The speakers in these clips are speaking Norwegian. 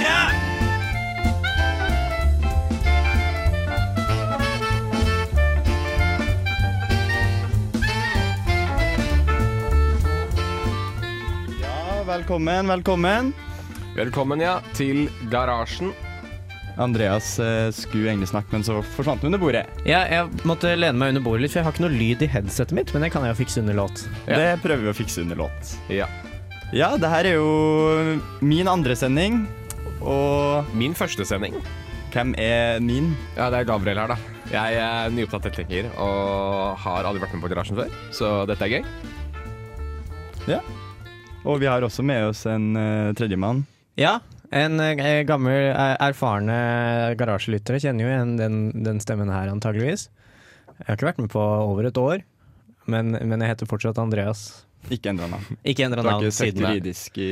Ja, velkommen, velkommen. Velkommen ja, til Garasjen. Andreas eh, skulle egentlig snakke, men så forsvant hun under bordet. Ja, jeg måtte lene meg under bordet litt, for jeg har ikke noe lyd i headsetet mitt, men det kan jeg jo fikse under låt. Ja. Det prøver vi å fikse under låt. Ja. Ja, det her er jo min andre sending, og Min første sending. hvem er min? Ja, det er Gabriel her, da. Jeg er nyopptatt tekniker og har aldri vært med på Garasjen før, så dette er gøy. Ja. Og vi har også med oss en uh, tredjemann. Ja, en eh, gammel, eh, erfarne garasjelyttere kjenner jo igjen den, den stemmen her, antageligvis. Jeg har ikke vært med på over et år, men, men jeg heter fortsatt Andreas. Ikke endra navn. Ikke endra Du har navn ikke søkt juridisk i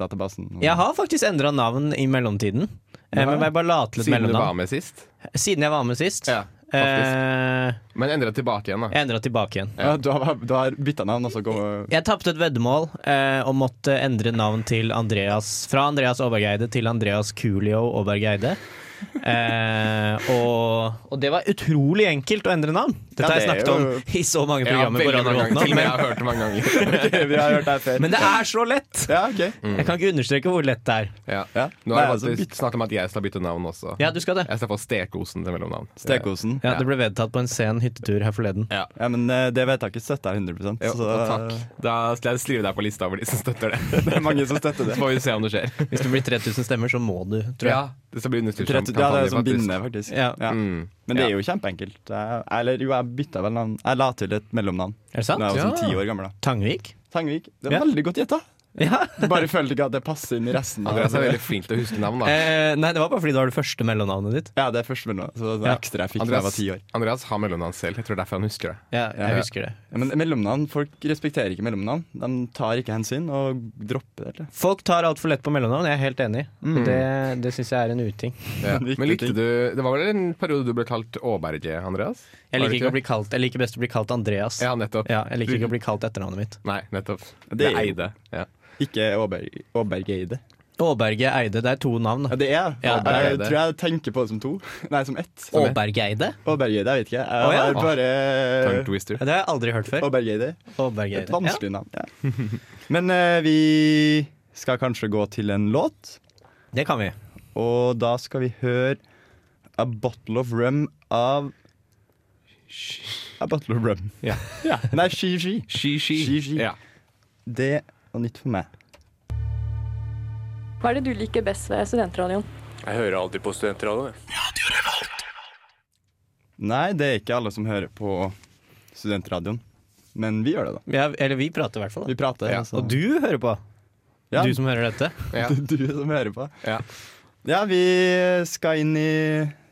databasen? Jeg har faktisk endra navn i mellomtiden. Eh, Ja. Men jeg bare la til et Siden du var med sist. Siden jeg var med sist. Ja, faktisk. Eh, Men endret tilbake igjen, da. jeg endra tilbake igjen. Ja, du har, du har bytta navn, og så går Jeg tapte et veddemål eh, og måtte endre navn til Andreas fra Andreas Overgeide til Andreas Coolio Aabergeide. Eh, og, og det var utrolig enkelt å endre navn. Dette Ja, har jeg det snakket jo- om i så mange programmer. Ja, mange ganger. Til og med jeg men, har hørt det mange ganger. Vi har hørt det men det er så lett! Ja, ok. Jeg kan ikke understreke hvor lett det er. Ja. Ja. Nå har er det altså, faktisk snakk om at jeg skal bytte navn også. Ja, du skal det. Jeg skal få Stekosen til mellomnavn. Stekosen. Ja, Det ble vedtatt på en sen hyttetur her forleden. Ja. Ja, men eh, det vedtaket støtter jeg 100 Jo, så takk. Da skal jeg skrive deg på lista over de som støtter det. det er mange som støtter det. Så får vi se om det skjer. Hvis det blir 3000 stemmer, så må du, tror jeg. Det skal bli understyrt Ja, det er som bindende, faktisk. Ja. Ja. Mm. Men det er jo kjempeenkelt. Jeg, eller jo, jeg bytta vel navn. Jeg la til et mellomnavn Er det da jeg var sånn Ja. ti år gammel. da Tangvik? Tangvik. Det er Ja. veldig godt gjetta. Ja. Bare følte ikke at det passer inn i resten. av- Andreas er veldig flink til å huske navn, da. Eh, nei, det var bare fordi det var det første mellomnavnet ditt. Ja, det er første mellomnavnet. Så det er Ja. ekstra jeg fikk da jeg var ti år. Andreas har mellomnavn selv. Jeg tror derfor han husker det. Ja, jeg Ja. husker det. Ja, men mellomnavn, Folk respekterer ikke mellomnavn. De tar ikke hensyn og dropper det. Folk tar altfor lett på mellomnavn, jeg er helt enig. Mm. Det, det syns jeg er en uting. Ja. Men likte du Det var vel en periode du ble kalt Aaberge, Andreas? Jeg liker, ikke å bli kalt, jeg liker best å bli kalt Andreas. Ja, nettopp. Ja, jeg liker ikke å bli kalt etternavnet mitt. Nei, nettopp. Det Det er eide. Ja. Ikke Aaberg- Aabergeide. Aaberge Eide, det er to navn. Ja, det er Ja, jeg, tror jeg tenker på det som to. Nei, som ett. Åbergeide? Åbergeide, jeg vet ikke. Jeg oh, ja. har Tongue bare. Ja, det har jeg aldri hørt før. Åbergeide. Et vanskelig navn. Ja. Men uh, vi skal kanskje gå til en låt, Det kan vi. og da skal vi høre A Bottle of Rum av A Bottle of Rum. Ja. Nei, She She. She, she. She, she. Ja. Det var nytt for meg. Hva er det du liker best ved studentradioen? Jeg hører alltid på studentradioen. jeg. Nei, det er ikke alle som hører på studentradioen. Men vi gjør det, da. Ja, eller vi prater i hvert fall. Vi prater. Ja. altså. Og du hører på. Ja. Du som hører dette. Ja. du som hører på. Ja. Ja, vi skal inn i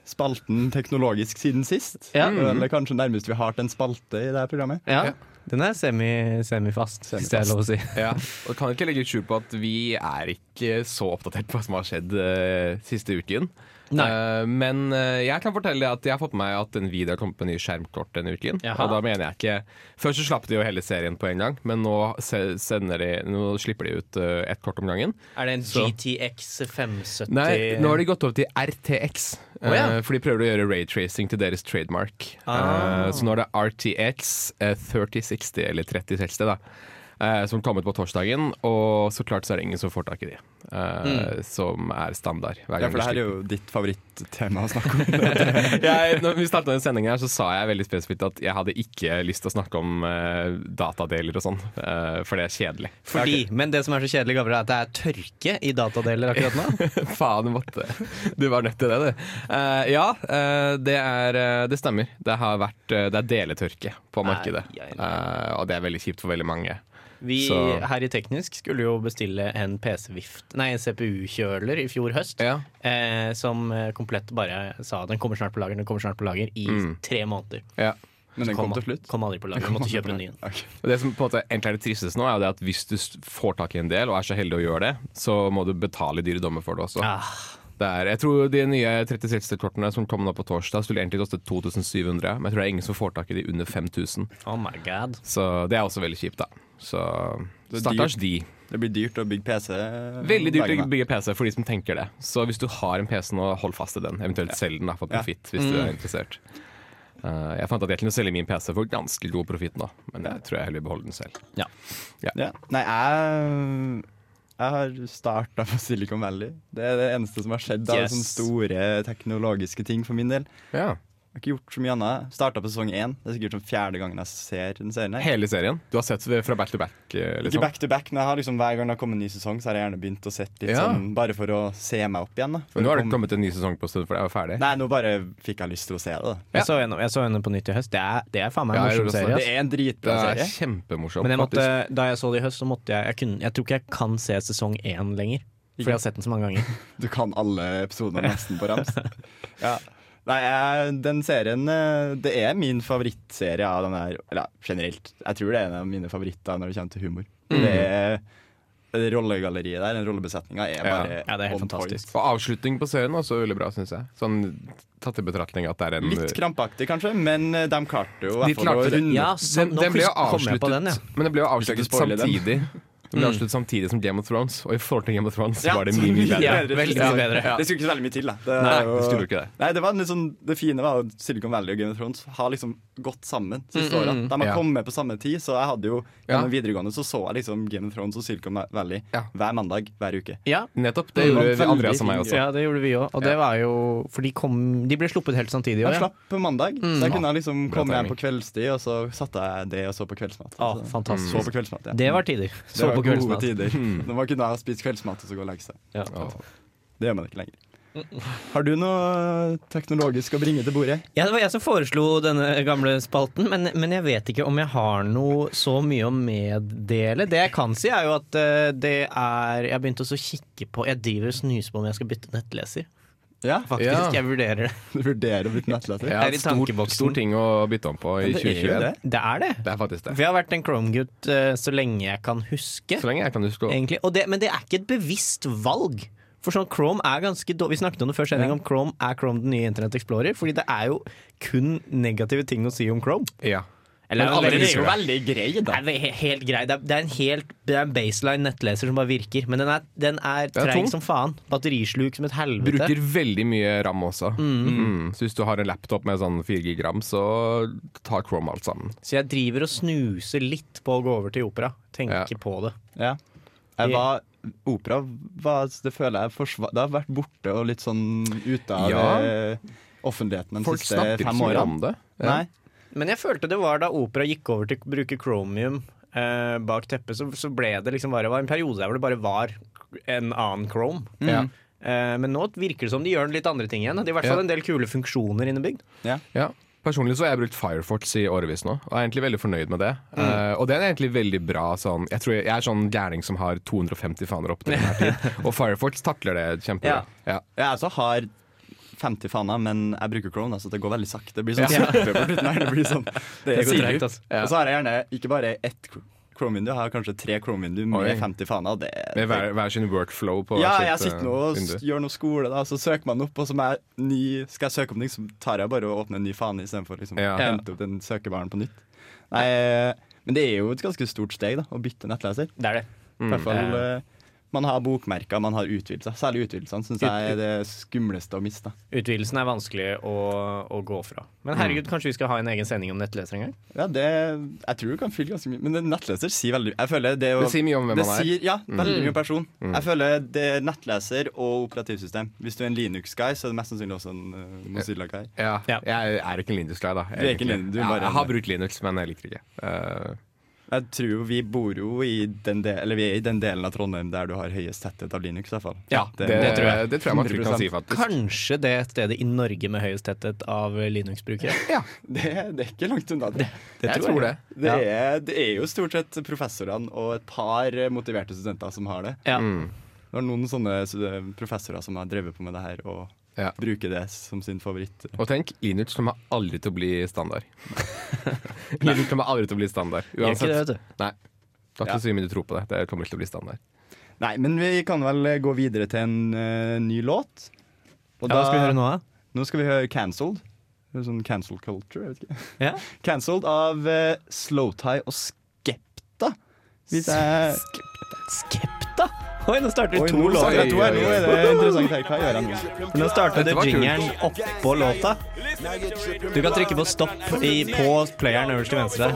spalten teknologisk siden sist. Ja. Eller kanskje nærmest vi har til en spalte i det her programmet. Ja. Den er semi, semifast, hvis det er lov å si. Ja, og kan ikke legge skjul på at vi er ikke så oppdatert på hva som har skjedd uh, siste uken. Eh, men uh, jeg kan fortelle at jeg har fått med meg at en video har kommet med nye skjermkort denne uken. Jaha. Og da mener jeg ikke Først så slapp de jo hele serien på en gang, men nå, de, nå slipper de ut uh, ett kort om gangen. Er det en Så- GTX 570 Nei, nå har de gått over til RTX. Oh, ja. for de prøver å gjøre raytracing til deres trademark. Ah. Så nå er det RTX eh, 3060, eller 3060, da. Eh, som kom ut på torsdagen, og så klart så er det ingen som får tak i de. eh, Som er standard. Hver Ja, for det her er jo ditt favorittema å snakke om. jeg, når vi starta den sendingen her, så sa jeg veldig spesifikt at jeg hadde ikke lyst til å snakke om eh, datadeler og sånn, eh, for det er kjedelig. Fordi, Men det som er så kjedelig, Gabriel, er at det er tørke i datadeler akkurat nå. Faen, måtte Du var nødt til det, du. Eh, ja, det, er, det stemmer. Det har vært Det er deletørke på markedet. nei, nei. Eh, og det er veldig kjipt for veldig mange. Vi Så- her i Teknisk skulle jo bestille en PC-vift Nei, en CPU-kjøler i fjor høst. Ja. Eh, som eh, komplett bare sa den kommer snart på lager, den kommer snart på lager i Mm. tre måneder. ja. Men den kom til slutt. Kom aldri på lager, måtte kjøpe en ny en. Okay. Det som på en måte egentlig er det tristeste nå, er det at hvis du får tak i en del og er så heldig å gjøre det, så må du betale dyre dommer for det også. Ah, Det er, jeg tror de nye 36-kortene som kom nå på torsdag, skulle egentlig koste 2700, men jeg tror det er ingen som får tak i de under 5000. oh my god. Så det er også veldig kjipt, da. Så Det stakkars de. Det blir dyrt å bygge PC. Veldig dyrt dagene. å bygge PC for de som tenker det. Så hvis du har en PC nå, hold fast i den. Eventuelt selg den da, for Ja. hvis hvis du er interessert. Uh, jeg fant at jeg kunne selge min PC for ganske god profitt nå, men jeg tror jeg heller vil beholde den selv. Ja. Nei, jeg jeg har starta på Silicon Valley. Det er det eneste som har skjedd av er sånne store teknologiske ting for min del. Ja. Jeg har ikke gjort så mye annet. Starta på sesong én. Det er sikkert som fjerde gangen jeg ser den serien. her Hele serien? Du har sett det fra back to back? Liksom. Ikke back to back, men jeg har liksom hver gang det har kommet en ny sesong, så har jeg gjerne begynt å sette litt Ja. sånn Bare for å se meg opp igjen. da For Men nå har det komme- kommet en ny sesong på stund, for det er ferdig. Nei, nå bare fikk jeg lyst til å se det. Ja. Jeg så henne, jeg så på nytt i høst. Det er, det er faen meg en Ja, morsom serie. det. Det er en dritbra er serie. Kjempemorsom. Men jeg måtte, da jeg så det i høst, så måtte jeg Jeg, kunne, jeg tror ikke jeg kan se sesong én lenger. For jeg har sett den så mange ganger. Du kan alle episodene nesten på rams. ja. Nei, jeg, den serien eh, Det er min favorittserie av den her Eller generelt. Jeg tror det er en av mine favoritter når det kommer til humor. Mm. Det er det Rollegalleriet der, den rollebesetninga, er bare Ja, det er helt on point. fantastisk. Og avslutning på serien er også veldig bra, syns jeg. Sånn tatt i betraktning at det er en Litt krampaktig, kanskje, men eh, de klarte jo i De hvert fall å runde Ja, den, den ble jo avsluttet, den, ja. men den ble jo avsluttet samtidig. den. Den ble avsluttet samtidig som Game of Thrones, og i forhold til Game of Thrones så var det mye, mye bedre. Ja, veldig mye bedre. Det skulle ikke så veldig mye til, da. Det, Nei, jo- det skulle ikke det. Nei, det, var sånn, det fine var at Silicon Valley og Game of Thrones har liksom gått sammen siste Mm, åra. mm, De har ja. kommet på samme tid, så jeg hadde jo Ja. gjennom videregående så så jeg liksom Game of Thrones og Silicon Valley Ja. hver mandag hver uke. Ja, Nettopp. Det Mm, gjorde vi Andreas og meg også. ja, det gjorde vi òg. Og det var jo For de, kom, de ble sluppet helt samtidig Jeg ja. slapp på mandag, så jeg kunne liksom komme hjem på kveldstid, og så satte jeg det og så på kveldsmat. Ah, Så- fantastisk. Så på kveldsmat, ja. Det var tider. Så på gode tider. Mm. Når man kunne ha spist kveldsmat og så gå og legge seg. Ja. Det gjør man ikke lenger. Har du noe teknologisk å bringe til bordet? Ja, det var jeg som foreslo denne gamle spalten, men, men jeg vet ikke om jeg har noe så mye å meddele. Det jeg kan si, er jo at eh, det er Jeg har begynt også å kikke på Jeg driver og snuser på om jeg skal bytte nettleser. Ja, Faktisk, Ja. Jeg vurderer det. du vurderer å bytte nettleser? Ja, Er stor, stor ting å bytte om på i Det er 2021. det. Det er det. Det er faktisk det. For jeg har vært en Chrome-gutt uh, så lenge jeg kan huske. Så lenge jeg kan huske. Egentlig. Og det, men det er ikke et bevisst valg. For sånn Chrome er ganske dårlig Vi snakket om det før sending, om Chrome er Chrome den nye Internett Explorer. Fordi det er jo kun negative ting å si om Chrome. Ja. Eller Men alle eller- jo veldig grei, Det er helt grei. Det er, det er en helt det er en baseline nettleser som bare virker. Men den er, den er er treig som faen. Batterisluk som et helvete. Bruker veldig mye ram også. Mm. Så hvis du har en laptop med sånn 4 gig ram, så tar Chrome alt sammen. Så jeg driver og snuser litt på å gå over til opera. Tenker Ja. på det. Ja. Jeg var, opera var, det føler jeg Det har vært borte og litt sånn ute av Ja. eh, offentligheten de Folk siste snakker ikke Folk snakker ikke om det. Ja. Nei. Men jeg følte det var da opera gikk over til å bruke Chromium eh, bak teppet, så, så ble det liksom bare det var en periode der hvor det bare var en annen Chrome. Ja. Eh, men nå virker det som de gjør litt andre ting igjen. De har i hvert Ja. fall en del kule funksjoner innebygd. Ja. Personlig så har jeg brukt Firefox i årevis nå, og er egentlig veldig fornøyd med det. Eh, og det er egentlig veldig bra sånn Jeg tror jeg, jeg er sånn gærning som har 250 faner opp til enhver tid, og Firefox takler det kjempebra. Ja. Jeg også har 50 faner, men jeg bruker Chrome, så det går veldig sakte. Det blir sånn ja. på slutten her. Det blir sånn, det er går tregt, altså. Ja. Og så har jeg gjerne ikke bare ett Chrome-vindu, jeg har kanskje tre Chrome-vindu med Oi. 50 faner. og Det, Med hver, hver sin workflow på ja, hvert jeg sitter eh, nå og vindu. gjør noe skole, da, så søker man opp, og så jeg ny, skal jeg søke om ting, så tar jeg bare og åpner en ny fane istedenfor liksom, Ja. å hente opp den søkebaren på nytt. Nei, eh, men det er jo et ganske stort steg da, å bytte nettleser. Det er det. I hvert fall, eh, man har bokmerker, man har utvidelser. Særlig utvidelsene syns jeg er det skumleste å miste. Utvidelsen er vanskelig å, å gå fra. Men herregud, kanskje vi skal ha en egen sending om nettleser en gang? Ja, det, jeg tror du kan fylle ganske mye. Men nettleser sier veldig Jeg føler det, å, Det sier mye om hvem det man er. sier, Ja, veldig Mm. mye om person. Jeg føler det er nettleser og operativsystem. Hvis du er en Linux-guy, så er det mest sannsynlig også en uh, Mozilla-guy. Ja, Ja. Jeg er ikke en Linux-guy, da. Du er ikke en, Linux, du er ja, bare jeg en- har brukt Linux, men jeg liker det ikke. Eh, Jeg tror vi bor jo i den, del, eller vi er i den delen av Trondheim der du har høyest tetthet av Linux. i hvert fall. Ja, det, det, tror jeg. det tror jeg man trygt kan si, faktisk. Kanskje det stedet i Norge med høyest tetthet av Linux-brukere. Det, det er ikke langt unna. Det, Jeg tror det. det, er, det er jo stort sett professorene og et par motiverte studenter som har det. Ja. Mm. Det er noen sånne professorer som har drevet på med det her og Ja. Bruke det som sin favoritt. Og tenk, Linux kommer aldri til å bli standard. Linux kommer aldri til å bli standard. Uansett. ikke det, vet du. Nei. Det er ikke så mye du tror på det. Det kommer ikke til å bli standard. Nei, men vi kan vel gå videre til en uh, ny låt. Og Hva skal vi høre nå, da? Nå skal vi høre 'Cancelled'. Sånn cancel culture, jeg vet ikke. Ja. Cancelled av uh, Slowtie og Skepta. Hvis jeg Skepta? Oi, nå starter Oi, to nå låter. Nå er det interessant her. Hva gjør jeg nå? Nå starter det jingeren oppå låta. Du kan trykke på stopp i, på playeren øverst til venstre.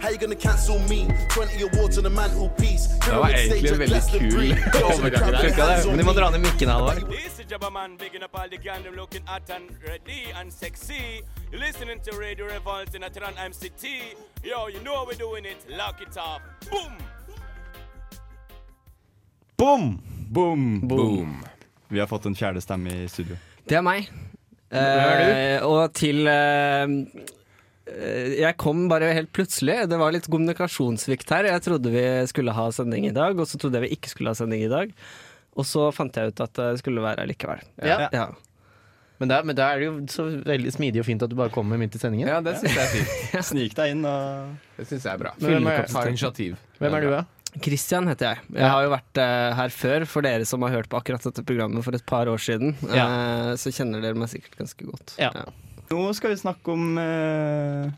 How you gonna cancel me? 20 awards on the mantelpiece. Det var egentlig en veldig kul overgang men du må dra ned mikken, Halvard. Listening to Radio Revolt in Atran MCT. Yo, you know how we're doing it. Lock it up. Boom! Boom! Boom! Boom. Vi har fått en fjerde stemme i studio. Det er meg. Eh, og til eh, Jeg kom bare helt plutselig. Det var litt kommunikasjonssvikt her. Jeg trodde vi skulle ha sending i dag, og så trodde jeg vi ikke skulle ha sending i dag. Og så fant jeg ut at det skulle være likevel. Ja. Ja. Men da, men da er det jo så veldig smidig og fint at du bare kommer midt i sendingen. Ja, det synes jeg er fint. Snik deg inn og Det synes jeg er bra. Hvem er- initiativ. Hvem er du, da? Christian heter jeg. Jeg har jo vært uh, her før, for dere som har hørt på akkurat dette programmet for et par år siden. Eh, så kjenner dere meg sikkert ganske godt. Ja. Nå skal vi snakke om uh,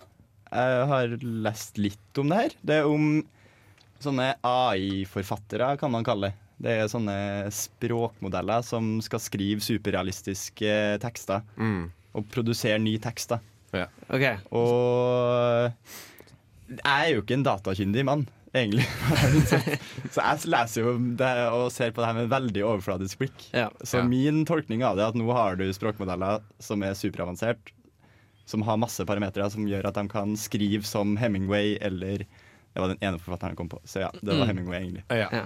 Jeg har lest litt om det her. Det er om sånne AI-forfattere, kan man kalle det. Det er sånne språkmodeller som skal skrive superrealistiske tekster. Mm. Og produsere ny tekst. da. Ok, Og jeg er jo ikke en datakyndig mann, egentlig. Så jeg leser jo det og ser på det her med veldig overfladisk blikk. ja. Så Ja. min tolkning av det er at nå har du språkmodeller som er superavansert, som har masse parametere som gjør at de kan skrive som Hemingway eller Det var den ene forfatteren jeg kom på, så ja, det var Mm. Hemingway, egentlig. Ja. Ja.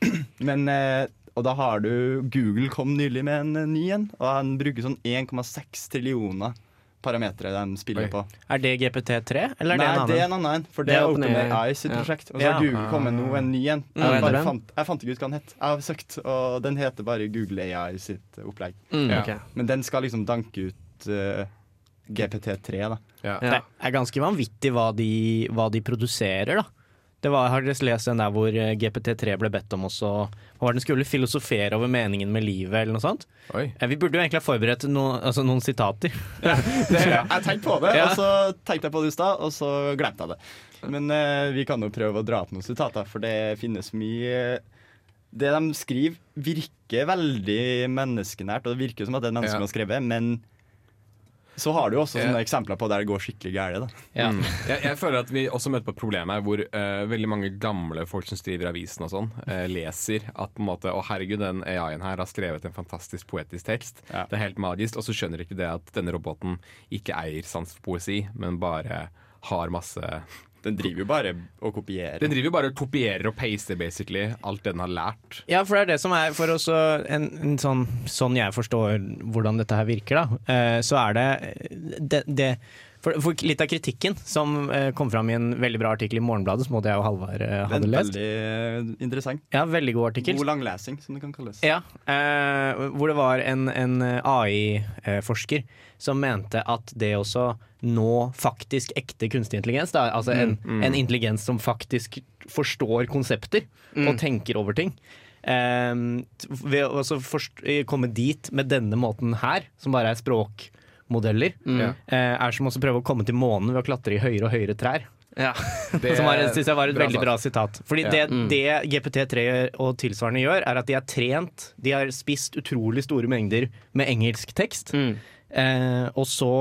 Men, eh, og da har du Google kom nylig med en eh, ny en, og han bruker sånn 1,6 trillioner parametere de spiller Oi. på. Er det GPT3, eller er det Nei, en annen? det er en annen for det Det er OpenAI. Sitt Ja. prosjekt. Og så Ja. har Google kommet nå en ny en. Mm. Jeg, bare fant, jeg fant ikke ut hva den het. Jeg har søkt, og den heter bare Google AI sitt opplegg. Mm, Ja. Okay. Men den skal liksom danke ut uh, GPT3, da. Ja. Ja. Det er ganske vanvittig hva de, hva de produserer, da. Det var, har dere lest den der hvor eh, GPT3 ble bedt om også Hva var det den skulle? Filosofere over meningen med livet, eller noe sånt? Oi. Eh, Vi burde jo egentlig ha forberedt noe, altså noen sitater. Jeg tenkte på det, Ja. og så tenkte jeg på det i stad, og så glemte jeg det. Men eh, vi kan jo prøve å dra opp noen sitater, for det finnes mye Det de skriver, virker veldig menneskenært, og det virker som at det er mennesker Ja. som har skrevet, men så har du jo også sånne eksempler på der det går skikkelig galt. Ja. Mm. Jeg, jeg føler at vi også møter på et problem her hvor uh, veldig mange gamle folk som skriver avisen og sånn, uh, leser at på en måte Å, herregud, den AI-en her har skrevet en fantastisk poetisk tekst. Ja. Det er helt magisk. Og så skjønner ikke det at denne roboten ikke eier sans for poesi, men bare har masse Den driver jo bare og kopierer. Den driver jo bare og kopierer og paster basically alt det den har lært. Ja, for det er det som er for oss en, en sånn, sånn jeg forstår hvordan dette her virker, da. Eh, så er det, det, det for, for litt av kritikken som eh, kom fram i en veldig bra artikkel i Morgenbladet, som både jeg og Halvard eh, hadde lest. veldig eh, interessant. Ja, veldig god artikkel. God langlesing, som det kan kalles. Ja, eh, hvor det var en, en AI-forsker som mente at det også nå faktisk ekte kunstig intelligens, da, altså en, en intelligens som faktisk forstår konsepter og tenker over ting um, Ved å forst komme dit med denne måten her, som bare er språkmodeller, mm. uh, er som å prøve å komme til månen ved å klatre i høyere og høyere trær. Ja. Det Som var, synes jeg var et bra veldig bra sitat. Fordi Ja. det, Mm. det GPT3 og tilsvarende gjør, er at de er trent De har spist utrolig store mengder med engelsk tekst, Mm. Eh, og så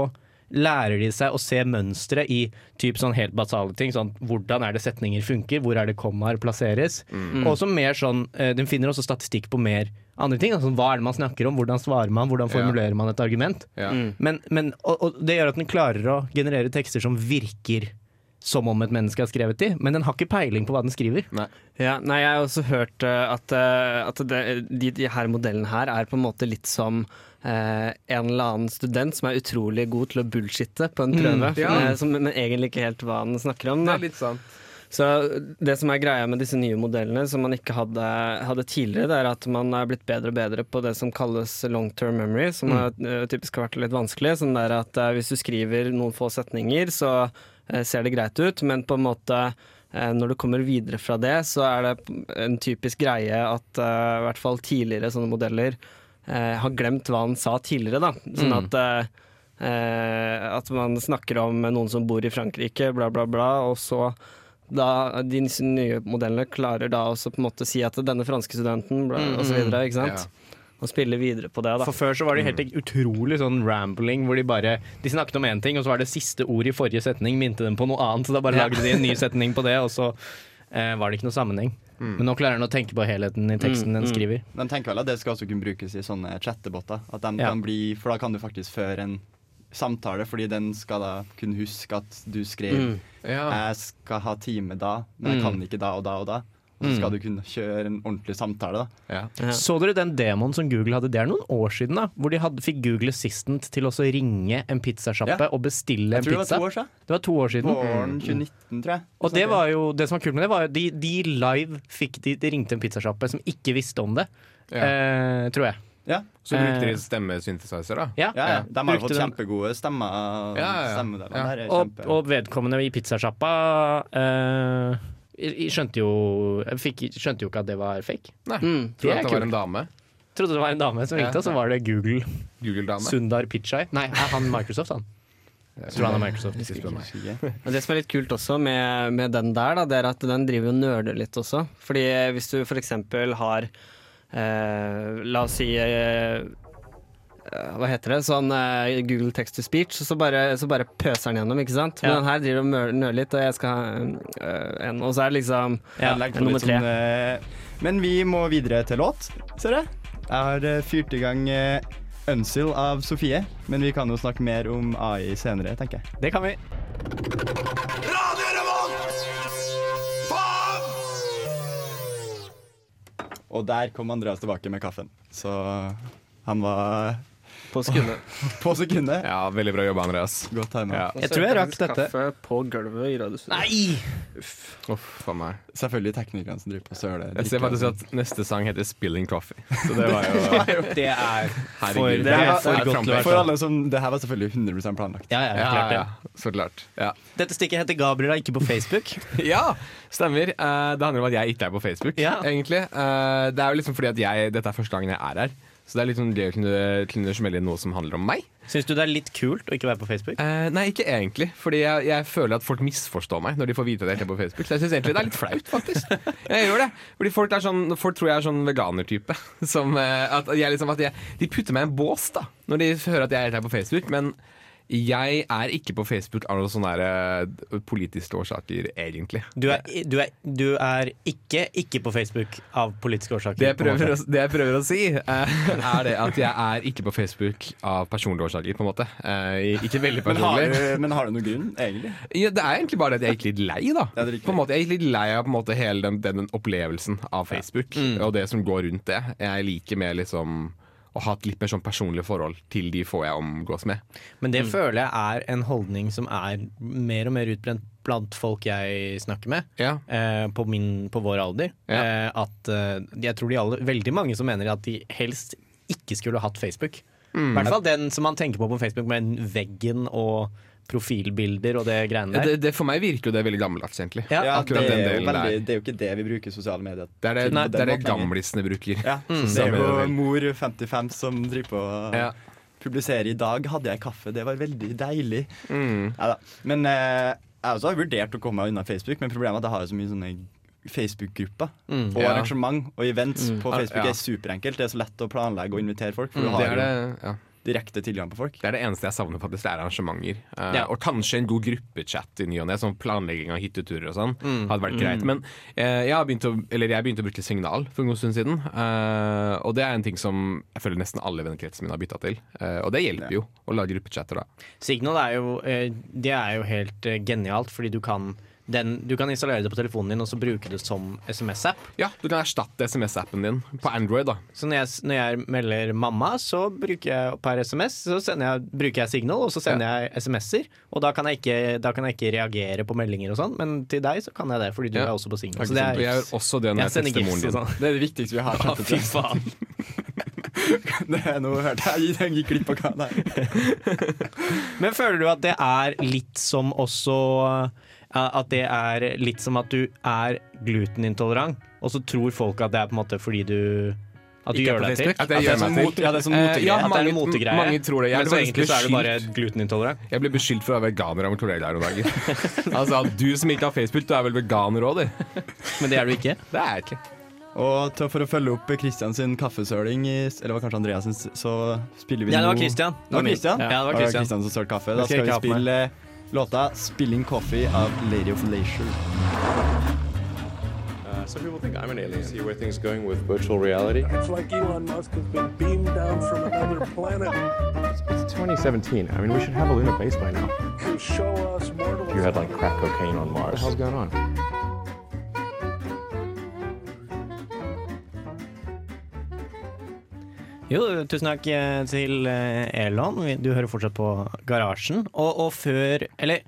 lærer de seg å se mønstre i typ sånn helt basale ting. Sånn, hvordan er det setninger funker, hvor er det kommaer plasseres. Mm. Og også mer sånn, eh, Den finner også statistikk på mer andre ting. Altså, hva er det man snakker om, hvordan svarer man, hvordan formulerer man et argument. Ja. Mm. Men, men, og, og det gjør at den klarer å generere tekster som virker som om et menneske har skrevet de, men den har ikke peiling på hva den skriver. Ja, nei, jeg har også hørt eh, at, eh, at det, de, de her modellene her er på en måte litt som eh, en eller annen student som er utrolig god til å bullshitte på en prøve, ja. eh, som, men egentlig ikke helt hva han snakker om. Det er litt sånn. Så det som er greia med disse nye modellene, som man ikke hadde, hadde tidligere, det er at man er blitt bedre og bedre på det som kalles long term memory, som har, eh, typisk har vært litt vanskelig. Sånn der at hvis du skriver noen få setninger, så ser det greit ut, men på en måte eh, når du kommer videre fra det, så er det en typisk greie at eh, i hvert fall tidligere sånne modeller eh, har glemt hva han sa tidligere, da. Sånn at eh, eh, at man snakker om noen som bor i Frankrike, bla, bla, bla, og så da, de nye modellene klarer da også på en måte si at denne franske studenten bla, og så videre, ikke sant? Og spille videre på det, da. For før så var det helt utrolig sånn rambling, hvor de bare De snakket om én ting, og så var det siste ord i forrige setning minte dem på noe annet, så da bare lagde de en ny setning på det, og så eh, var det ikke noe sammenheng. Men nå klarer han å tenke på helheten i teksten den skriver. De tenker vel at det skal også kunne brukes i sånne chattebåter At de Ja. kan bli, for da kan du faktisk føre en samtale, fordi den skal da kunne huske at du skrev Mm. Ja. Jeg skal ha time da, men jeg kan ikke da og da og da. Så skal du kunne kjøre en ordentlig samtale. da Ja. Så dere den demoen som Google hadde? Det er noen år siden, da. Hvor de hadde, fikk Google Assistant til å ringe en pizzasjappe Ja. og bestille Jeg en tror det var pizza. to år siden. Det var to år siden. Våren 2019, tror jeg. Og det var jo, det som var kult med det, var jo de, de live fikk de, de ringte en pizzasjappe som ikke visste om det, Ja. eh, tror jeg. Ja, Så brukte de Eh. stemmesynthesizer, da? Ja. ja, ja. De har Brukte fått den. kjempegode stemmer. Ja, ja, ja. Er Og, kjempe... og vedkommende i pizzasjappa eh, i- i- skjønte, jo, fikk, skjønte jo ikke at det var fake. Nei. Mm. Tror Det at det var en dame. Trodde det var en dame som ringte, Ja. og så var det Google Google-dame. Sundar Pichai. Nei, er han Microsoft, han? Jeg tror han er Microsoft. Og det som er litt kult også med, med den der, da, det er at den driver og nerder litt også. Fordi hvis du eksempel har eh, La oss si eh, hva heter det? Sånn uh, Google text to speech, så bare, så bare pøser den gjennom, ikke sant? Men Ja. den her driver og nøler litt, og jeg skal ha uh, en Og så er det liksom Ja, nummer tre. sånn, uh, Men vi må videre til låt, ser jeg. Jeg har eh, fyrt i gang eh, Unsil av Sofie, men vi kan jo snakke mer om AI senere, tenker jeg. Det kan vi. Radio Revolt! Faen! Og der kom Andreas tilbake med kaffen. Så han var på sekundet. på sekundet. Ja, veldig bra jobba, Andreas. Godt. Ja. Jeg tror jeg rakk dette. Kaffe på gulvet i radiostudio. Nei! Uff, faen meg. Selvfølgelig teknikerne som driver på søle. Jeg ser faktisk at neste sang heter 'Spilling Coffee'. Så det var jo Det er for, Herregud. det er Det er for godt til å være For alle som Det her var selvfølgelig 100 planlagt. Ja, ja, Ja, klart det. ja, så klart. Ja. Dette stikket heter Gabriel er ikke på Facebook. ja, stemmer. Uh, det handler om at jeg ikke er på Facebook, Ja. egentlig. Uh, det er jo liksom fordi at jeg, dette er første gangen jeg er her. Så det er litt sånn gøy å kunne, kunne smelle inn noe som handler om meg. Syns du det er litt kult å ikke være på Facebook? Eh, nei, ikke egentlig. Fordi jeg, jeg føler at folk misforstår meg når de får vite at jeg er på Facebook. Så jeg syns egentlig det er litt flaut, faktisk. Jeg gjør det. Fordi folk, sånn, folk tror jeg er sånn veganertype. Som, eh, at jeg liksom, at jeg, de putter meg i en bås da når de hører at jeg er på Facebook. Men jeg er ikke på Facebook av noen sånne eh, politiske årsaker, egentlig. Du er, du er, du er ikke ikke på Facebook av politiske årsaker. Det jeg prøver, å, det jeg prøver å si, eh, er det at jeg er ikke på Facebook av personlige årsaker, på en måte. Eh, ikke veldig Men har, personlig. du, men har du noen grunn, egentlig? Ja, det er egentlig bare det at jeg gikk litt lei, da. Ja, litt på en måte, jeg gikk litt lei av på en måte, hele den, den, den opplevelsen av Facebook og det som går rundt det. Jeg liker mer liksom ha et litt mer sånn personlig forhold til de få jeg omgås med. Men det føler jeg er en holdning som er mer og mer utbrent blant folk jeg snakker med. Ja, Eh, på, min, på vår alder. Ja. Eh, at eh, jeg tror de alle, veldig mange som mener at de helst ikke skulle hatt Facebook. I hvert fall den som man tenker på på Facebook med veggen og profilbilder og det greiene der. det, det, For meg virker jo det veldig gammeldags, egentlig. Ja, Ja, akkurat det, den er jo delen veldig, der. det er jo ikke det vi bruker sosiale medier Det er det, Nei, det, er det gamlisene bruker. Ja, det Det er jo mor 55 som driver på og Ja. publiserer i dag. Hadde jeg kaffe, det var veldig deilig. Mm. Neida. Men eh, jeg også har vurdert å komme meg unna Facebook, men problemet er at jeg har så mye sånne Facebook-grupper Mm. og Ja. arrangement og events på Facebook Ja. er superenkelt. Det er så lett å planlegge og invitere folk. For du Det har er jo ja. Direkte tilgang på folk. Det er det eneste jeg savner, faktisk. Det er arrangementer. Uh, Ja. Og kanskje en god gruppechat i ny og ne, som planlegging av hytteturer og sånn. Mm. Hadde vært greit. Men uh, jeg, har begynt å, eller jeg begynte å bruke Signal for en god stund siden. Uh, og det er en ting som jeg føler nesten alle vennekretsen min har bytta til. Og det hjelper jo å lage gruppechatter da. Signal er jo, det er jo helt genialt, fordi du kan, den, du kan installere det på telefonen din og så bruke det som SMS-app. Ja, du kan erstatte SMS-appen din på Android, da. Så når jeg, når jeg melder mamma, så bruker jeg per SMS Så jeg, bruker jeg Signal, og så sender jeg SMS-er. Og da kan, jeg ikke, da kan jeg ikke reagere på meldinger og sånn, men til deg så kan jeg det, fordi du Ja. er også på Signal. Så det er, jeg gjør også det når jeg sender gifs og sånn. Det er det viktigste vi har. Ja, fy faen. Det er noe hørt jeg Jeg gikk glipp av hva det er. Men føler du at det er litt som også At det er litt som at du er glutenintolerant, og så tror folk at det er på en måte fordi du At du Ikke gjør deg til? At jeg At det gjør mot- ja, det er sånn Eh, motegreie. ja, At det er en motegreie. mange tror det. Jeg Men så egentlig egentlig så er du bare glutenintolerant. Jeg ble beskyldt for å være veganer av kollegaer noen dagen. altså, du som ikke har Facebook, du er vel veganer òg, du? Men det er du ikke. Det er jeg ikke. Og for å følge opp Kristian sin kaffesøling, eller var kanskje Andreas sin, så spiller vi Ja, det var Christian. Det var Christian? Ja, det var Christian. Christian som sølte kaffe. Da skal vi spille spille låta 'Spilling Coffee' av Lady of Leisure. Uh, some people think I'm an alien. See where things going with virtual reality. It's like Elon Musk has been beamed down from another planet It's 2017. I mean, we should have a lunar base by now. to show us mortals. You had like crack cocaine on Mars. What the hell's going on? Jo, tusen takk eh, til eh, Elon. Du hører fortsatt på Garasjen. Og, og før Eller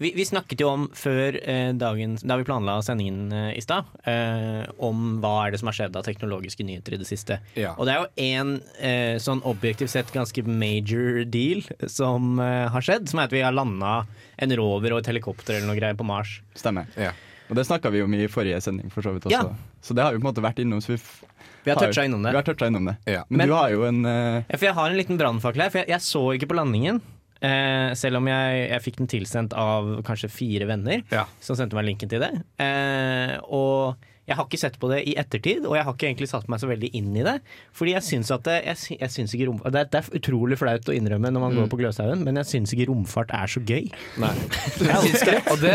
vi, vi snakket jo om før eh, dagen Da vi planla sendingen i stad, eh, om hva er det som har skjedd av teknologiske nyheter i det siste. Ja. Og det er jo én eh, sånn objektivt sett ganske major deal som eh, har skjedd, som er at vi har landa en rover og et helikopter eller noe greier på Mars. Stemmer. Ja. Og det snakka vi om i forrige sending, for så vidt også. Ja. Så det har vi på en måte vært innom. Så vi, f- Vi har toucha innom det. Vi har innom det. Ja. Men, Men- du har jo en uh... Ja, for jeg har en liten brannfakkel her, for jeg, jeg så ikke på landingen. Eh, selv om jeg, jeg fikk den tilsendt av kanskje fire venner Ja. som sendte meg linken til det. Eh, og jeg har ikke sett på det i ettertid, og jeg har ikke egentlig satt meg så veldig inn i det. Fordi jeg syns at det, jeg, jeg syns ikke rom, det, er, det er utrolig flaut å innrømme når man går på Gløshaugen, men jeg syns ikke romfart er så gøy. Nei. Jeg syns det, Og det,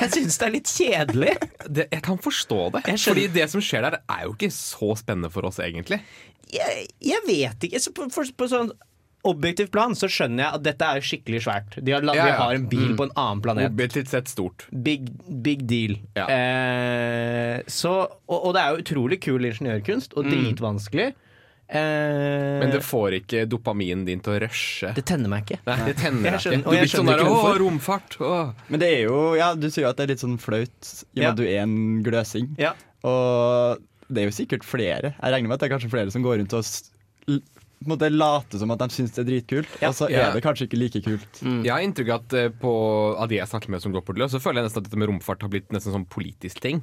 jeg syns det er litt kjedelig. det Jeg kan forstå det. Fordi det som skjer der, er jo ikke så spennende for oss, egentlig. jeg, jeg vet ikke. Så på, for, på sånn objektivt plan så skjønner jeg at dette er skikkelig svært. De har, Ja, ja. har en bil på en annen planet. Objektivt sett stort. Big, big deal. Ja. Eh, så, og, og det er jo utrolig kul ingeniørkunst, og dritvanskelig. Eh, Men det får ikke dopaminen din til å rushe. det tenner meg ikke. Nei, det tenner Jeg skjønner- ikke. og Du jeg blir sånn der ikke Å, romfart! Å. Men det er jo Ja, du sier jo at det er litt sånn flaut i og med at du er en gløsing. Ja. Og det er jo sikkert flere. Jeg regner med at det er kanskje flere som går rundt og på en måte late som at de syns det er dritkult, Ja. og så Ja. er det kanskje ikke like kult. Jeg har inntrykk av at eh, på, av de jeg snakker med som går på løs, så føler jeg nesten at dette med romfart har blitt nesten sånn politisk ting.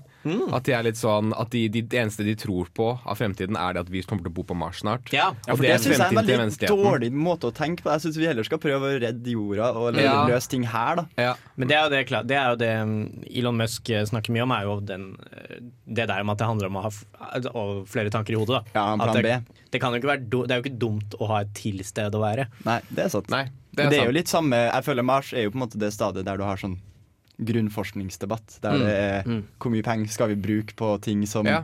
At de er litt sånn At de, de, det eneste de tror på av fremtiden, er det at vi kommer til å bo på Mars snart. Ja. Ja, for det det syns jeg er en veldig dårlig måte å tenke på. Jeg syns vi heller skal prøve å redde jorda og Ja. løse ting her, da. Ja. Men det er jo det, det, er jo det um, Elon Musk eh, snakker mye om, er jo den, eh, det der med at det handler om å ha f- flere tanker i hodet. Da. Ja, plan B. det, det, kan jo ikke være, do- det er jo ikke dumt å ha et tilsted å være. Nei, det er sant. Nei, Det er, det er jo litt samme Jeg føler Mars er jo på en måte det stadiet der du har sånn grunnforskningsdebatt. Der det er hvor mye penger skal vi bruke på ting som Ja.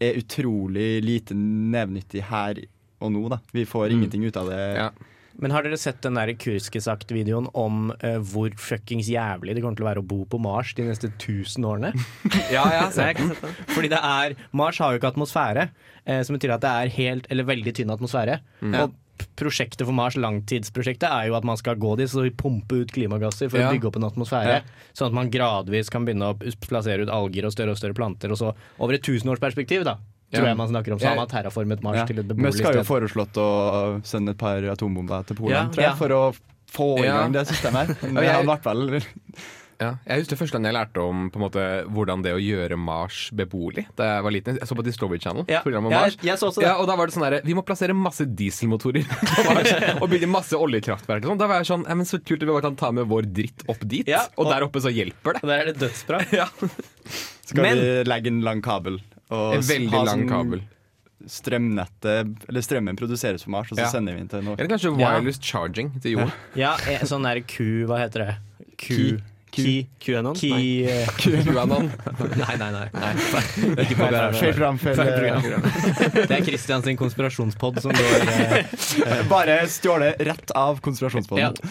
er utrolig lite nevnyttig her og nå, da. Vi får ingenting ut av det. Ja. Men har dere sett den der Kurskesagt-videoen om uh, hvor fuckings jævlig det kommer til å være å bo på Mars de neste 1000 årene? Ja, ja, Så jeg sett den. Fordi det er Mars har jo ikke atmosfære, uh, som betyr at det er helt, eller veldig tynn atmosfære. Og prosjektet for Mars, langtidsprosjektet, er jo at man skal gå dit og pumpe ut klimagasser for Ja. å bygge opp en atmosfære. Ja. Sånn at man gradvis kan begynne å plassere ut alger og større og større planter. Og så over et tusenårsperspektiv, da, tror Ja. jeg man snakker om. Så har man terraformet Mars Ja. til et beboelig Musk beboelig har jo foreslått å sende et par atombomber til Polen, Ja, tror jeg, ja. for å få i Ja. gang det systemet her. Men jeg- ble vel Ja. Jeg husker første gang jeg lærte om på en måte, hvordan det å gjøre Mars beboelig da jeg var liten. Jeg så på Discovery Channel. Ja. om Mars. jeg- jeg så også det. Ja, og da var det sånn der, Vi må plassere masse dieselmotorer på Mars og bygge masse oljekraftverk. Og sånn. Da var jeg sånn ja, men Så kult at vi bare kan ta med vår dritt opp dit. Ja, og, og- der oppe så hjelper det. Og der er det dødsbra. Ja. Skal Men- vi legge en lang kabel. Og En veldig lang sånn kabel. strømnettet Eller strømmen produseres på Mars, og så Ja. sender vi den til noe Eller kanskje Ja. wireless charging til jorden. Ja, eh, sånn der Q, hva heter det? Q. Ki. QAnon? Ki eh, QAnon. Nei, nei, nei. nei. Ikke på Feil program, feil, Feil. Det er Christian sin konspirasjonspod som går eh, Bare stjålet rett av konspirasjonspodden. Ja.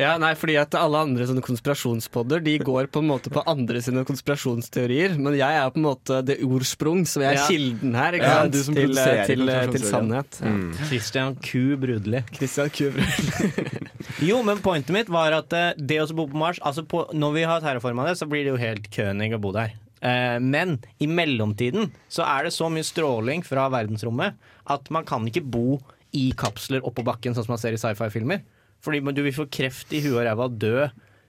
Ja, nei, fordi at alle andre sånne konspirasjonspodder De går på en måte på andre sine konspirasjonsteorier. Men jeg er på en måte det ordsprung, så jeg er Ja. kilden her ikke Ja, sant? du som til, til, til sannhet. Mm. Christian Q. Brudli. Christian Kubre. Jo, men pointet mitt var at eh, det å bo på Mars altså på, Når vi har terraforma det, så blir det jo helt kønig å bo der. Eh, men i mellomtiden så er det så mye stråling fra verdensrommet at man kan ikke bo i kapsler oppå bakken, sånn som man ser i sci-fi-filmer. Fordi du vil få kreft i huet og ræva dø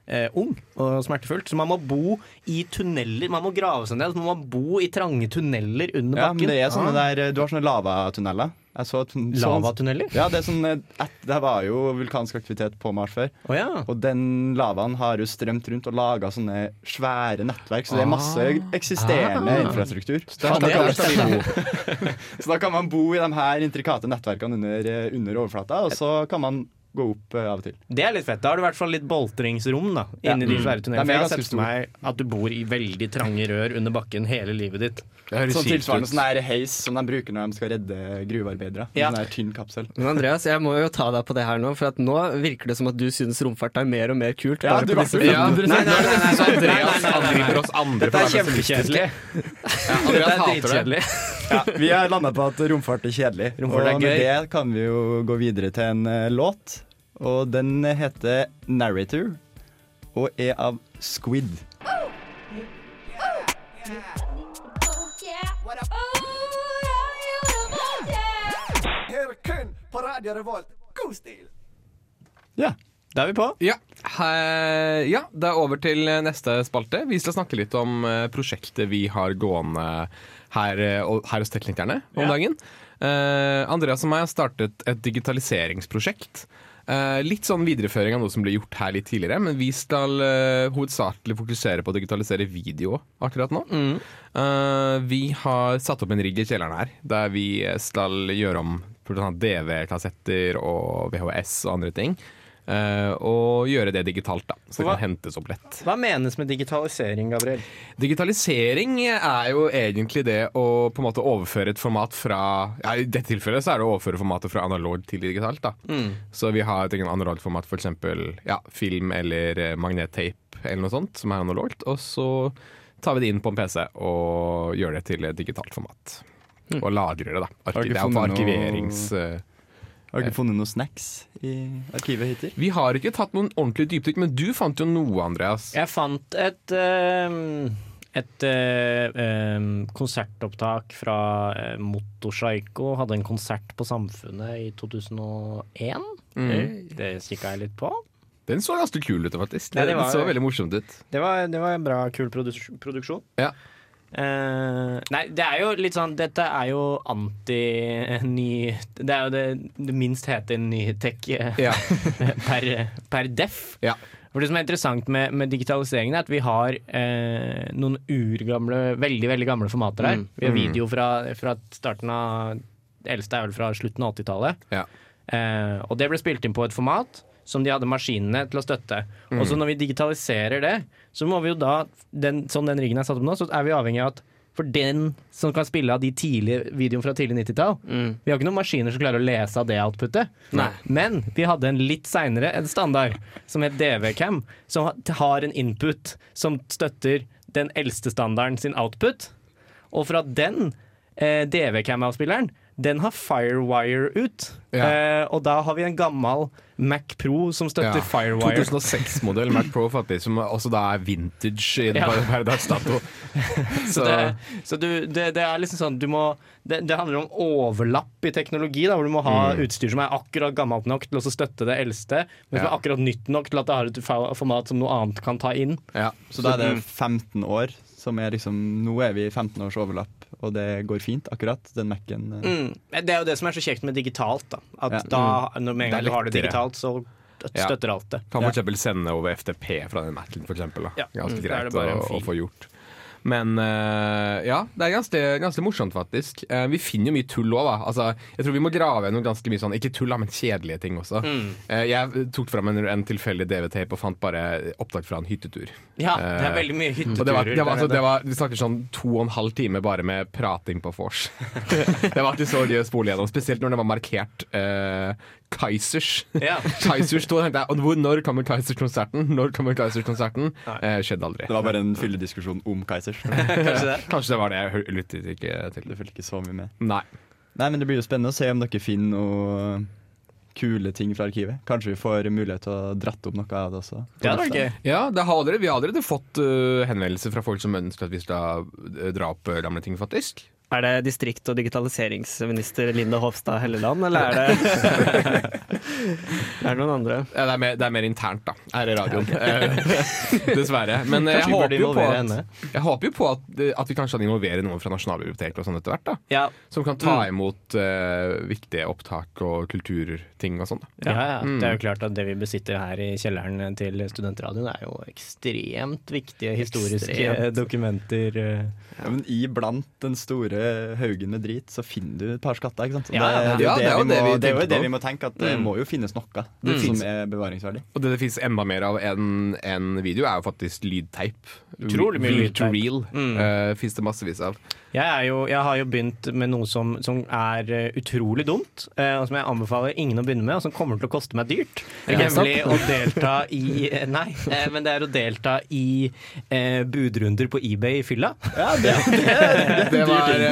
eh, ung og smertefullt. Så man må bo i tunneler. Man må grave seg ned. Så man må bo i trange tunneler under Ja, men bakken. det er sånne der Du har sånne lavatunneler. Så sånn, Lavatunneler? Ja, det sånn et, Det var jo vulkansk aktivitet på Mars før. Oh, ja. Og den lavaen har jo strømt rundt og laga sånne svære nettverk, så det er masse eksisterende Ah. infrastruktur. Så da, det kan man, så da kan man bo i de her intrikate nettverkene under, eh, under overflata, og så kan man gå opp eh, av og til. Det er litt fett. Da har du i hvert fall litt boltringsrom da, inni Ja. de svære tunnelene. Er jeg har sett for meg at du bor i veldig trange rør under bakken hele livet ditt. Det høres Sånn tilsvarende sånn der heis som de bruker når de skal redde gruvearbeidere. Ja. Sånn der tynn kapsel. Men Andreas, jeg må jo ta deg på det her nå, for at nå virker det som at du synes romfart er mer og mer kult. Ja, du var Ja, nei, nei, nei, nei, nei, Andreas angriper oss andre Dette er for å være pessimistiske. kjempekjedelig. Ja, Andreas hater det. Ja, vi har landa på at romfart er kjedelig. Romfart er og med det kan vi jo gå videre til en uh, låt. Og den heter 'Narrator' og er av Squid. Ja. Da er vi på. Ja, he- ja, det er over til neste spalte. Vi skal snakke litt om eh, prosjektet vi har gående her, eh, her hos Teknikerne om Ja. dagen. Uh, Andreas og meg har startet et digitaliseringsprosjekt. Uh, litt sånn videreføring av noe som ble gjort her litt tidligere, men vi skal uh, hovedsakelig fokusere på å digitalisere video akkurat nå. Eh, vi har satt opp en rigg i kjelleren her, der vi skal gjøre om DV-kassetter og VHS og andre ting. Eh, og gjøre det digitalt, da, så det Hva- kan hentes opp lett. Hva menes med digitalisering, Gabriel? Digitalisering er jo egentlig det å på en måte overføre et format fra ja, I dette tilfellet så er det å overføre formatet fra analog til digitalt. da. Så vi har et analogt format, f.eks. Ja, film eller magnetteip magnettape eller noe sånt, som er analogt. Og så tar vi det inn på en PC og gjør det til et digitalt format. Og lagrer det, da. Arki det er for noe- arkiverings... eh, Har du ikke funnet noen snacks i arkivet hittil? Vi har ikke tatt noen ordentlig dypdykk, men du fant jo noe, Andreas. Jeg fant et ehm, et eh, ehm, konsertopptak fra uh, Motorpsycho. Hadde en konsert på Samfunnet i 2001. Mm. Det kikka jeg litt på. Den så ganske kul ut, faktisk. Ja, Det, det var- det så veldig morsomt ut. Det var, det var en bra, kul produksjon. Ja. Eh, nei, det er jo litt sånn Dette er jo anti-ny Det er jo det, det minst hete nytech eh, Ja. per, per def. Ja. For Det som er interessant med, med digitaliseringen, er at vi har eh, noen urgamle, veldig veldig gamle formater her. Mm. Vi har Mm. video fra, fra starten av Det eldste er vel fra slutten av 80-tallet. Ja. Eh, og det ble spilt inn på et format som de hadde maskinene til å støtte. Mm. Og så når vi digitaliserer det, så må vi jo da, den, sånn den riggen er satt opp nå, så er vi avhengig av at for den som kan spille av de tidlige videoene fra tidlig 90-tall Mm. Vi har ikke noen maskiner som klarer å lese av det outputet. Nei. Men vi hadde en litt seinere standard som het DV-cam, som har en input som støtter den eldste standarden sin output. Og fra den eh, DV-cam-avspilleren, den har Firewire ut. Ja. Eh, og da har vi en gammel Mac Pro som støtter Ja. Firewire. 2006-modell Mac Pro, faktisk, som også da er vintage i Ja. per per dags dato. Så, det, så du, det, det er liksom sånn du må, det, det handler om overlapp i teknologi, da, hvor du må ha Mm. utstyr som er akkurat gammelt nok til å støtte det eldste, men som Ja. er akkurat nytt nok til at det har et format som noe annet kan ta inn. Ja. Så da er det 15 år som er liksom Nå er vi i 15 års overlapp, og det går fint, akkurat. Den Mac-en. eh. Mm. Det er jo det som er så kjekt med digitalt. Da. At Ja. da, når med en gang du har det digitalt, så Ja. støtter alt det. Kan for eksempel sende over FTP fra den Mac-en, for eksempel. Da. Ja. Ganske Mm, er greit det å, å få gjort. Men eh, ja, det er ganske, ganske morsomt, faktisk. Eh, vi finner jo mye tull òg, da. Altså, jeg tror vi må grave gjennom ganske mye sånn, ikke tull, men kjedelige ting også. Mm. Eh, jeg tok fram en, en tilfeldig DV-tape og fant bare opptak fra en hyttetur. Ja, det er veldig mye hytteturer. det var, det var, altså, det var, vi snakker sånn to og en halv time bare med prating på vors. det var ikke så gøy å spole gjennom, spesielt når det var markert eh, Kaizers. Ja. Kaizers to, tenkte jeg, hvor- når kommer Kaizers-konserten? Når kommer Kaizers-konserten? Eh, skjedde aldri. Det var bare en fyllediskusjon om Kaizers. Kanskje det. Kanskje det var det jeg lyttet ikke til. Du fulgte ikke så mye med. Nei. Nei, men Det blir jo spennende å se om dere finner noe kule ting fra arkivet. Kanskje vi får mulighet til å dratt opp noe av det også. Det er vært. Ja, det har allerede, Vi har allerede fått uh, henvendelser fra folk som ønsker at vi skal uh, dra opp uh, gamle ting, faktisk. Er det distrikt- og digitaliseringsminister Linda Hofstad Helleland, eller er det Er det noen andre? Ja, det, er mer, det er mer internt, da, her i radioen. Eh, Dessverre. Men eh, jeg håper, jo på at, jeg håper jo på at, at vi kanskje kan involvere noen fra Nasjonalbiblioteket og sånn etter hvert. da Ja, Som kan ta imot uh, viktige opptak og kulturting og sånn. da. Ja, ja. Mm. Det er jo klart at det vi besitter her i kjelleren til Studentradioen, er jo ekstremt viktige historiske Ekstremt. dokumenter. eh. Ja, men Iblant den store haugen med drit, så finner du et par skatter. ikke sant? Det, Ja, det, er jo det, vi må, det det vi tenke, at det Mm. må jo finnes noe Det som finnes- er bevaringsverdig. Og det det finnes enda mer av enn en video, er jo faktisk lydteip. Utrolig mye lydteip. Reel Mm. uh, fins det massevis av. Jeg, er jo, jeg har jo begynt med noe som, som er eh, utrolig dumt, uh, og som jeg anbefaler ingen å begynne med, og som kommer til å koste meg dyrt. Ja. Nemlig å delta i eh, Nei, uh, men det er å delta i eh, budrunder på eBay i fylla. Ja, Det var eh,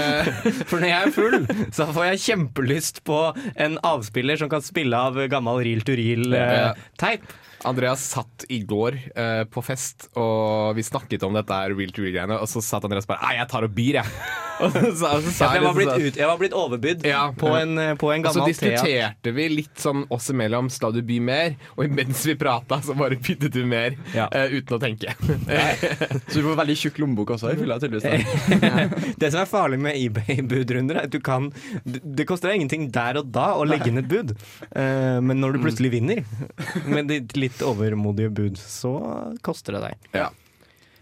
For når jeg er full, så får jeg kjempelyst på en avspiller som kan spille av gammel reel to reel-teip. Andreas satt i går eh, på fest, og vi snakket om dette real to real-greiene, og så satt Andreas bare Nei, jeg tar og byr, jeg. Og så, så, så ja, jeg, var blitt liksom ut, jeg var blitt overbydd Ja. på, en, eh, på en Og så gammel Thea. diskuterte vi litt sånn oss imellom Skal du by mer? Og mens vi prata, så bare byttet du mer Ja. uh, uten å tenke. Så du får veldig tjukk lommebok også i fylla, tydeligvis. Det som er farlig med eBay-budrunder, er at du kan Det koster deg ingenting der og da å legge inn et bud, uh, men når du plutselig vinner med ditt litt overmodige bud, så koster det deg. Ja.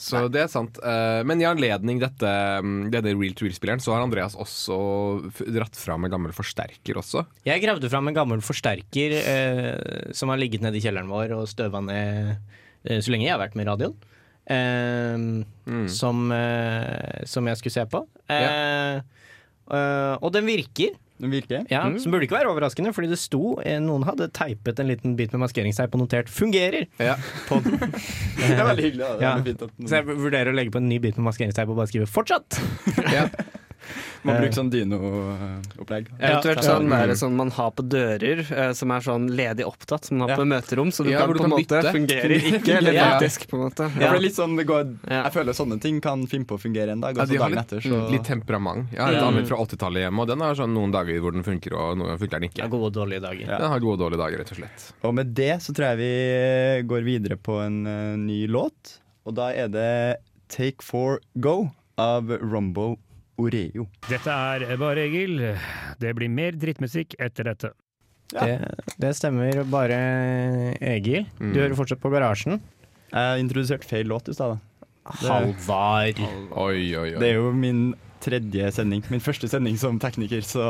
Så det er sant. Eh, Men i anledning dette, mm, denne real to real-spilleren, så har Andreas også dratt fram en gammel forsterker også. Jeg gravde fram en gammel forsterker eh, som har ligget nede i kjelleren vår og støva ned eh, så lenge jeg har vært med i radioen. Eh, som, eh, som jeg skulle se på. Eh, eh, og den virker. Den virker. Ja, Som burde ikke være overraskende, fordi det sto eh, Noen hadde teipet en liten bit med maskeringsteip og notert 'fungerer' Ja. på den. Det er veldig hyggelig. Det er Ja. fint at Så jeg vurderer å legge på en ny bit med maskeringsteip og bare skrive 'fortsatt'. Man bruker sånn dino-opplegg. Eventuelt Ja. sånn, Mm. sånn man har på dører, eh, som er sånn ledig opptatt, som man har Ja. på møterom, så du Ja, kan du på en måte bytte. fungerer ikke, eller Ja. faktisk, på en måte. Ja. Ja, er litt sånn, det går, jeg føler sånne ting kan finne på å fungere en dag, og så dagen litt, etter så litt temperament. Jeg har et Ja. fra 80-tallet hjemme, og den har sånn noen dager hvor den funker, og noen funker den Ja, ikke. gode og dårlige dager. Ja. Den har gode og dårlige dager, rett og slett. Og med det så tror jeg vi går videre på en eh, ny låt. Og da er det Take Four Go av Rombo Oreo. Dette er Bare Egil. Det blir mer drittmusikk etter dette. Ja. Det, det stemmer bare, Egil. Du Mm. hører fortsatt på Garasjen. Jeg introduserte feil låt i stad. Halvard. Oi, oi, Det er jo min tredje sending. Min første sending som tekniker, så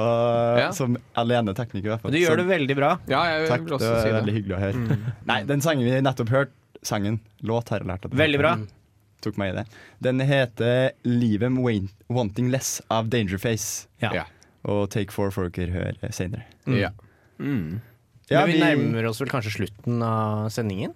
Ja. som alene tekniker. i hvert fall. Du gjør Så- det veldig bra. Ja, jeg Takk, det også var si veldig det. hyggelig å høre. Mm. Nei, den sangen vi nettopp hørte, sangen, låt har jeg lært at Veldig bra. Tok meg i det. Den heter 'Leave 'em Wanting Less' av Dangerface. Ja. Ja. Og Take Four får dere høre senere. Ja. Mm. Ja, Men vi vi, nærmer oss vel kanskje slutten av sendingen?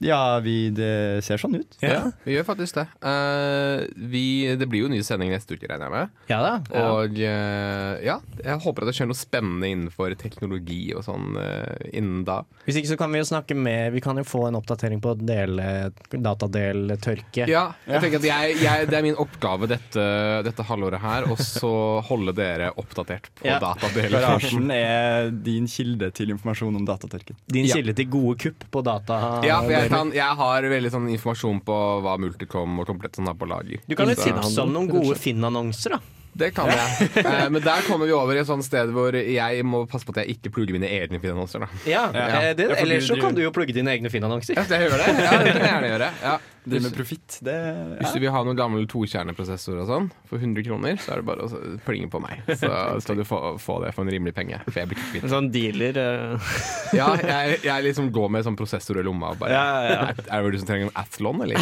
Ja vi, det ser sånn ut. Ja, vi gjør faktisk det. Uh, vi, det blir jo ny sending neste uke, regner jeg med. Ja da. Og uh, ja, jeg håper at det skjer noe spennende innenfor teknologi og sånn uh, innen da. Hvis ikke så kan vi jo snakke med Vi kan jo få en oppdatering på dele, datadeltørke. Ja, jeg tenker at jeg, jeg, Det er min oppgave dette, dette halvåret her, og så holde dere oppdatert på Ja. Garasjen er din kilde til informasjon om datatørken. Din Ja. kilde til gode kupp på data. Ja, for jeg, kan, jeg har veldig sånn informasjon på hva Multicom og Komplett sånn har på lager. Du kan jo tipse om noen gode Finn-annonser, da. Det kan jeg. Eh, men der kommer vi over i et sånt sted hvor jeg må passe på at jeg ikke plugger mine egne Finn-annonser. da. Ja, eh, det, Ja, Ellers så kan du jo plugge dine egne Finn-annonser. Ja, det gjør det. Ja, det kan jeg gjerne gjøre. Ja. Det med profitt. Det Hvis ja. du vil ha noen gammel tokjerneprosessor og sånn for 100 kroner, så er det bare å plinge på meg. Så skal du få, få det for en rimelig penge. For jeg blir ikke En sånn dealer. uh... Ja, jeg, jeg liksom går med sånn prosessor i lomma og bare Ja, ja, ja. Er det du som trenger en Athlon, eller?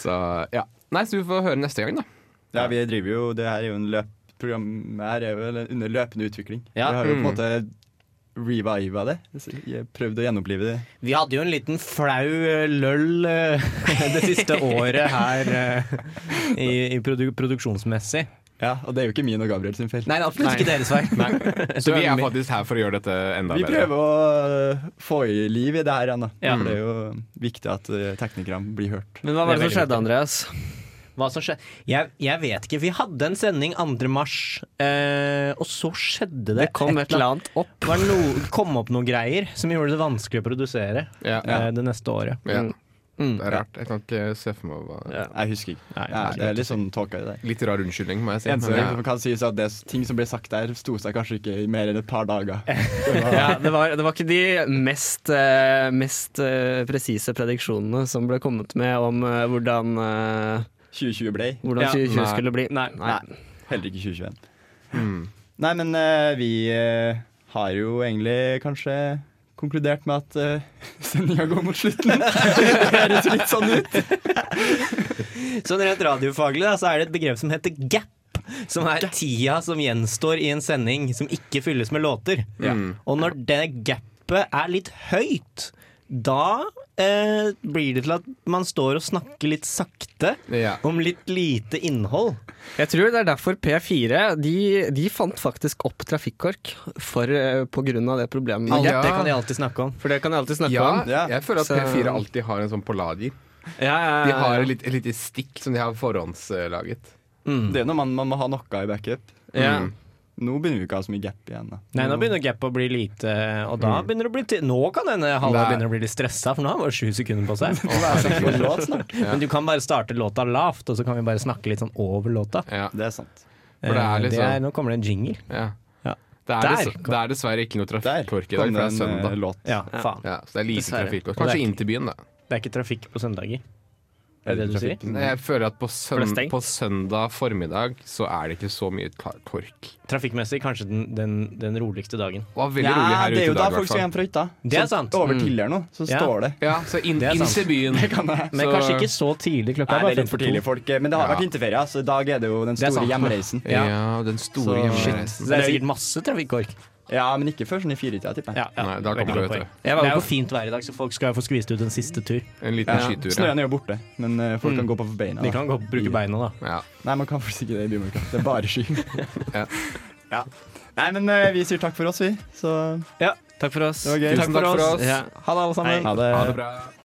så ja. Nei, så vi får høre neste gang, da. Ja, vi driver jo Det her er jo en løp... Programmet her er jo under løpende utvikling. Ja. Vi har jo på en Mm. måte reviva det. Prøvd å gjenopplive det. Vi hadde jo en liten flau eh, løll eh, det siste året her eh, i, i produ produksjonsmessig. Ja, Og det er jo ikke min og Gabriel sin feil. Nei, det absolutt ikke deres feil. Så vi er faktisk her for å gjøre dette enda Vi bedre. prøver å øh, få i liv i det her igjen. da Ja. For Det er jo viktig at teknikerne blir hørt. Men hva var det Det som skjedde, Andreas? Hva som skjedde? Jeg, jeg vet ikke. Vi hadde en sending 2. mars, eh, og så skjedde det Det kom et eller annet opp. Det no, kom opp noen greier som gjorde det vanskelig å produsere Ja. eh, det neste året. Ja. Mm. Det er rart. Jeg kan ikke se for meg hva Ja. Jeg husker ikke. Nei, Ja, det er litt sånn tåka i det. Litt rar unnskyldning, må jeg si. Eneste som kan sies at det ting som ble sagt der, sto seg kanskje ikke i mer enn et par dager. Ja, det, var, det var ikke de mest, eh, mest eh, presise prediksjonene som ble kommet med om eh, hvordan, 2020 ble. hvordan 2020 ja. skulle bli. Nei, Nei, heller ikke 2021. mm. Nei, men uh, vi uh, har jo egentlig kanskje konkludert med at uh, sendinga går mot slutten. det høres litt sånn ut. Sånn rent radiofaglig da, så er det et begrep som heter gap. Som er tida som gjenstår i en sending som ikke fylles med låter. Mm. Og når det gapet er litt høyt, da eh, blir det til at man står og snakker litt sakte Ja. om litt lite innhold. Jeg tror det er derfor P4 de, de fant faktisk opp trafikkork for, eh, på grunn av det problemet. Ja. Det kan de alltid snakke om. For det kan jeg alltid snakke Ja, om. Ja. jeg føler at Så- P4 alltid har en sånn på. Ja, ja, De ja, har ja. et lite, et lite stikk som de har forhåndslaget. Mm. Det er når man, man må ha noe i backup. Ja. Mm. Nå begynner vi ikke å ha så mye gap igjen. da Nei, nå begynner gap å bli lite, og da begynner det å bli ti- Nå kan denne Halvard begynne å bli litt stressa, for nå har han bare sju sekunder på seg. Låt snart. Ja. Men du kan bare starte låta lavt, og så kan vi bare snakke litt sånn over låta. Ja. Det er sant. For det er liksom... det er, Nå kommer det en jingle. Ja. Ja. Det, er Der kom- det er dessverre ikke noe trafikkork i dag, for det det er søndag. Ja, Ja. faen. Ja, så det er lite trafikkork. Det Kanskje inn til byen, da. Det er ikke trafikk på søndager. Er det det du sier? Nei, Jeg føler at på, det er søn stengt. på søndag formiddag så er det ikke så mye ka- kork. Trafikkmessig kanskje den, den, den roligste dagen. Det var veldig Ja, rolig her det ute er jo i da dag, i folk hvert skal fall. hjem fra hytta. Det er Så sant. Over Mm. til nå, så Ja. står det. Ja, så inn, Det er inn sant. til byen. Det kan jeg. Men Så- kanskje ikke så tidlig. Klokka Nei, er det bare er litt for tidlig, folk. Men det har Ja. vært vinterferie, så i dag er det jo den Det er store sant. hjemreisen. Ja, Ja. den store Så- hjemreisen. Så det er sikkert masse trafikkork. Ja, men ikke før sånn i firetida, tipper jeg. Ja, ja. Nei, da kommer det, vet du. Jeg Det er jo fint vær i dag, så folk skal få skvist ut en siste tur. En liten Ja. skitur. Snøen er jo borte, men uh, folk kan gå på beina. De kan gå, bruke beina, da. Ja. Nei, man kan faktisk ikke det i Bymarka. Det er bare sky. Ja. ja. Nei, men uh, vi sier takk for oss, vi. Så Ja, takk for oss. Det var gøy. Tusen takk for oss. Ja. Ha det, alle sammen. ha det. Ha det bra.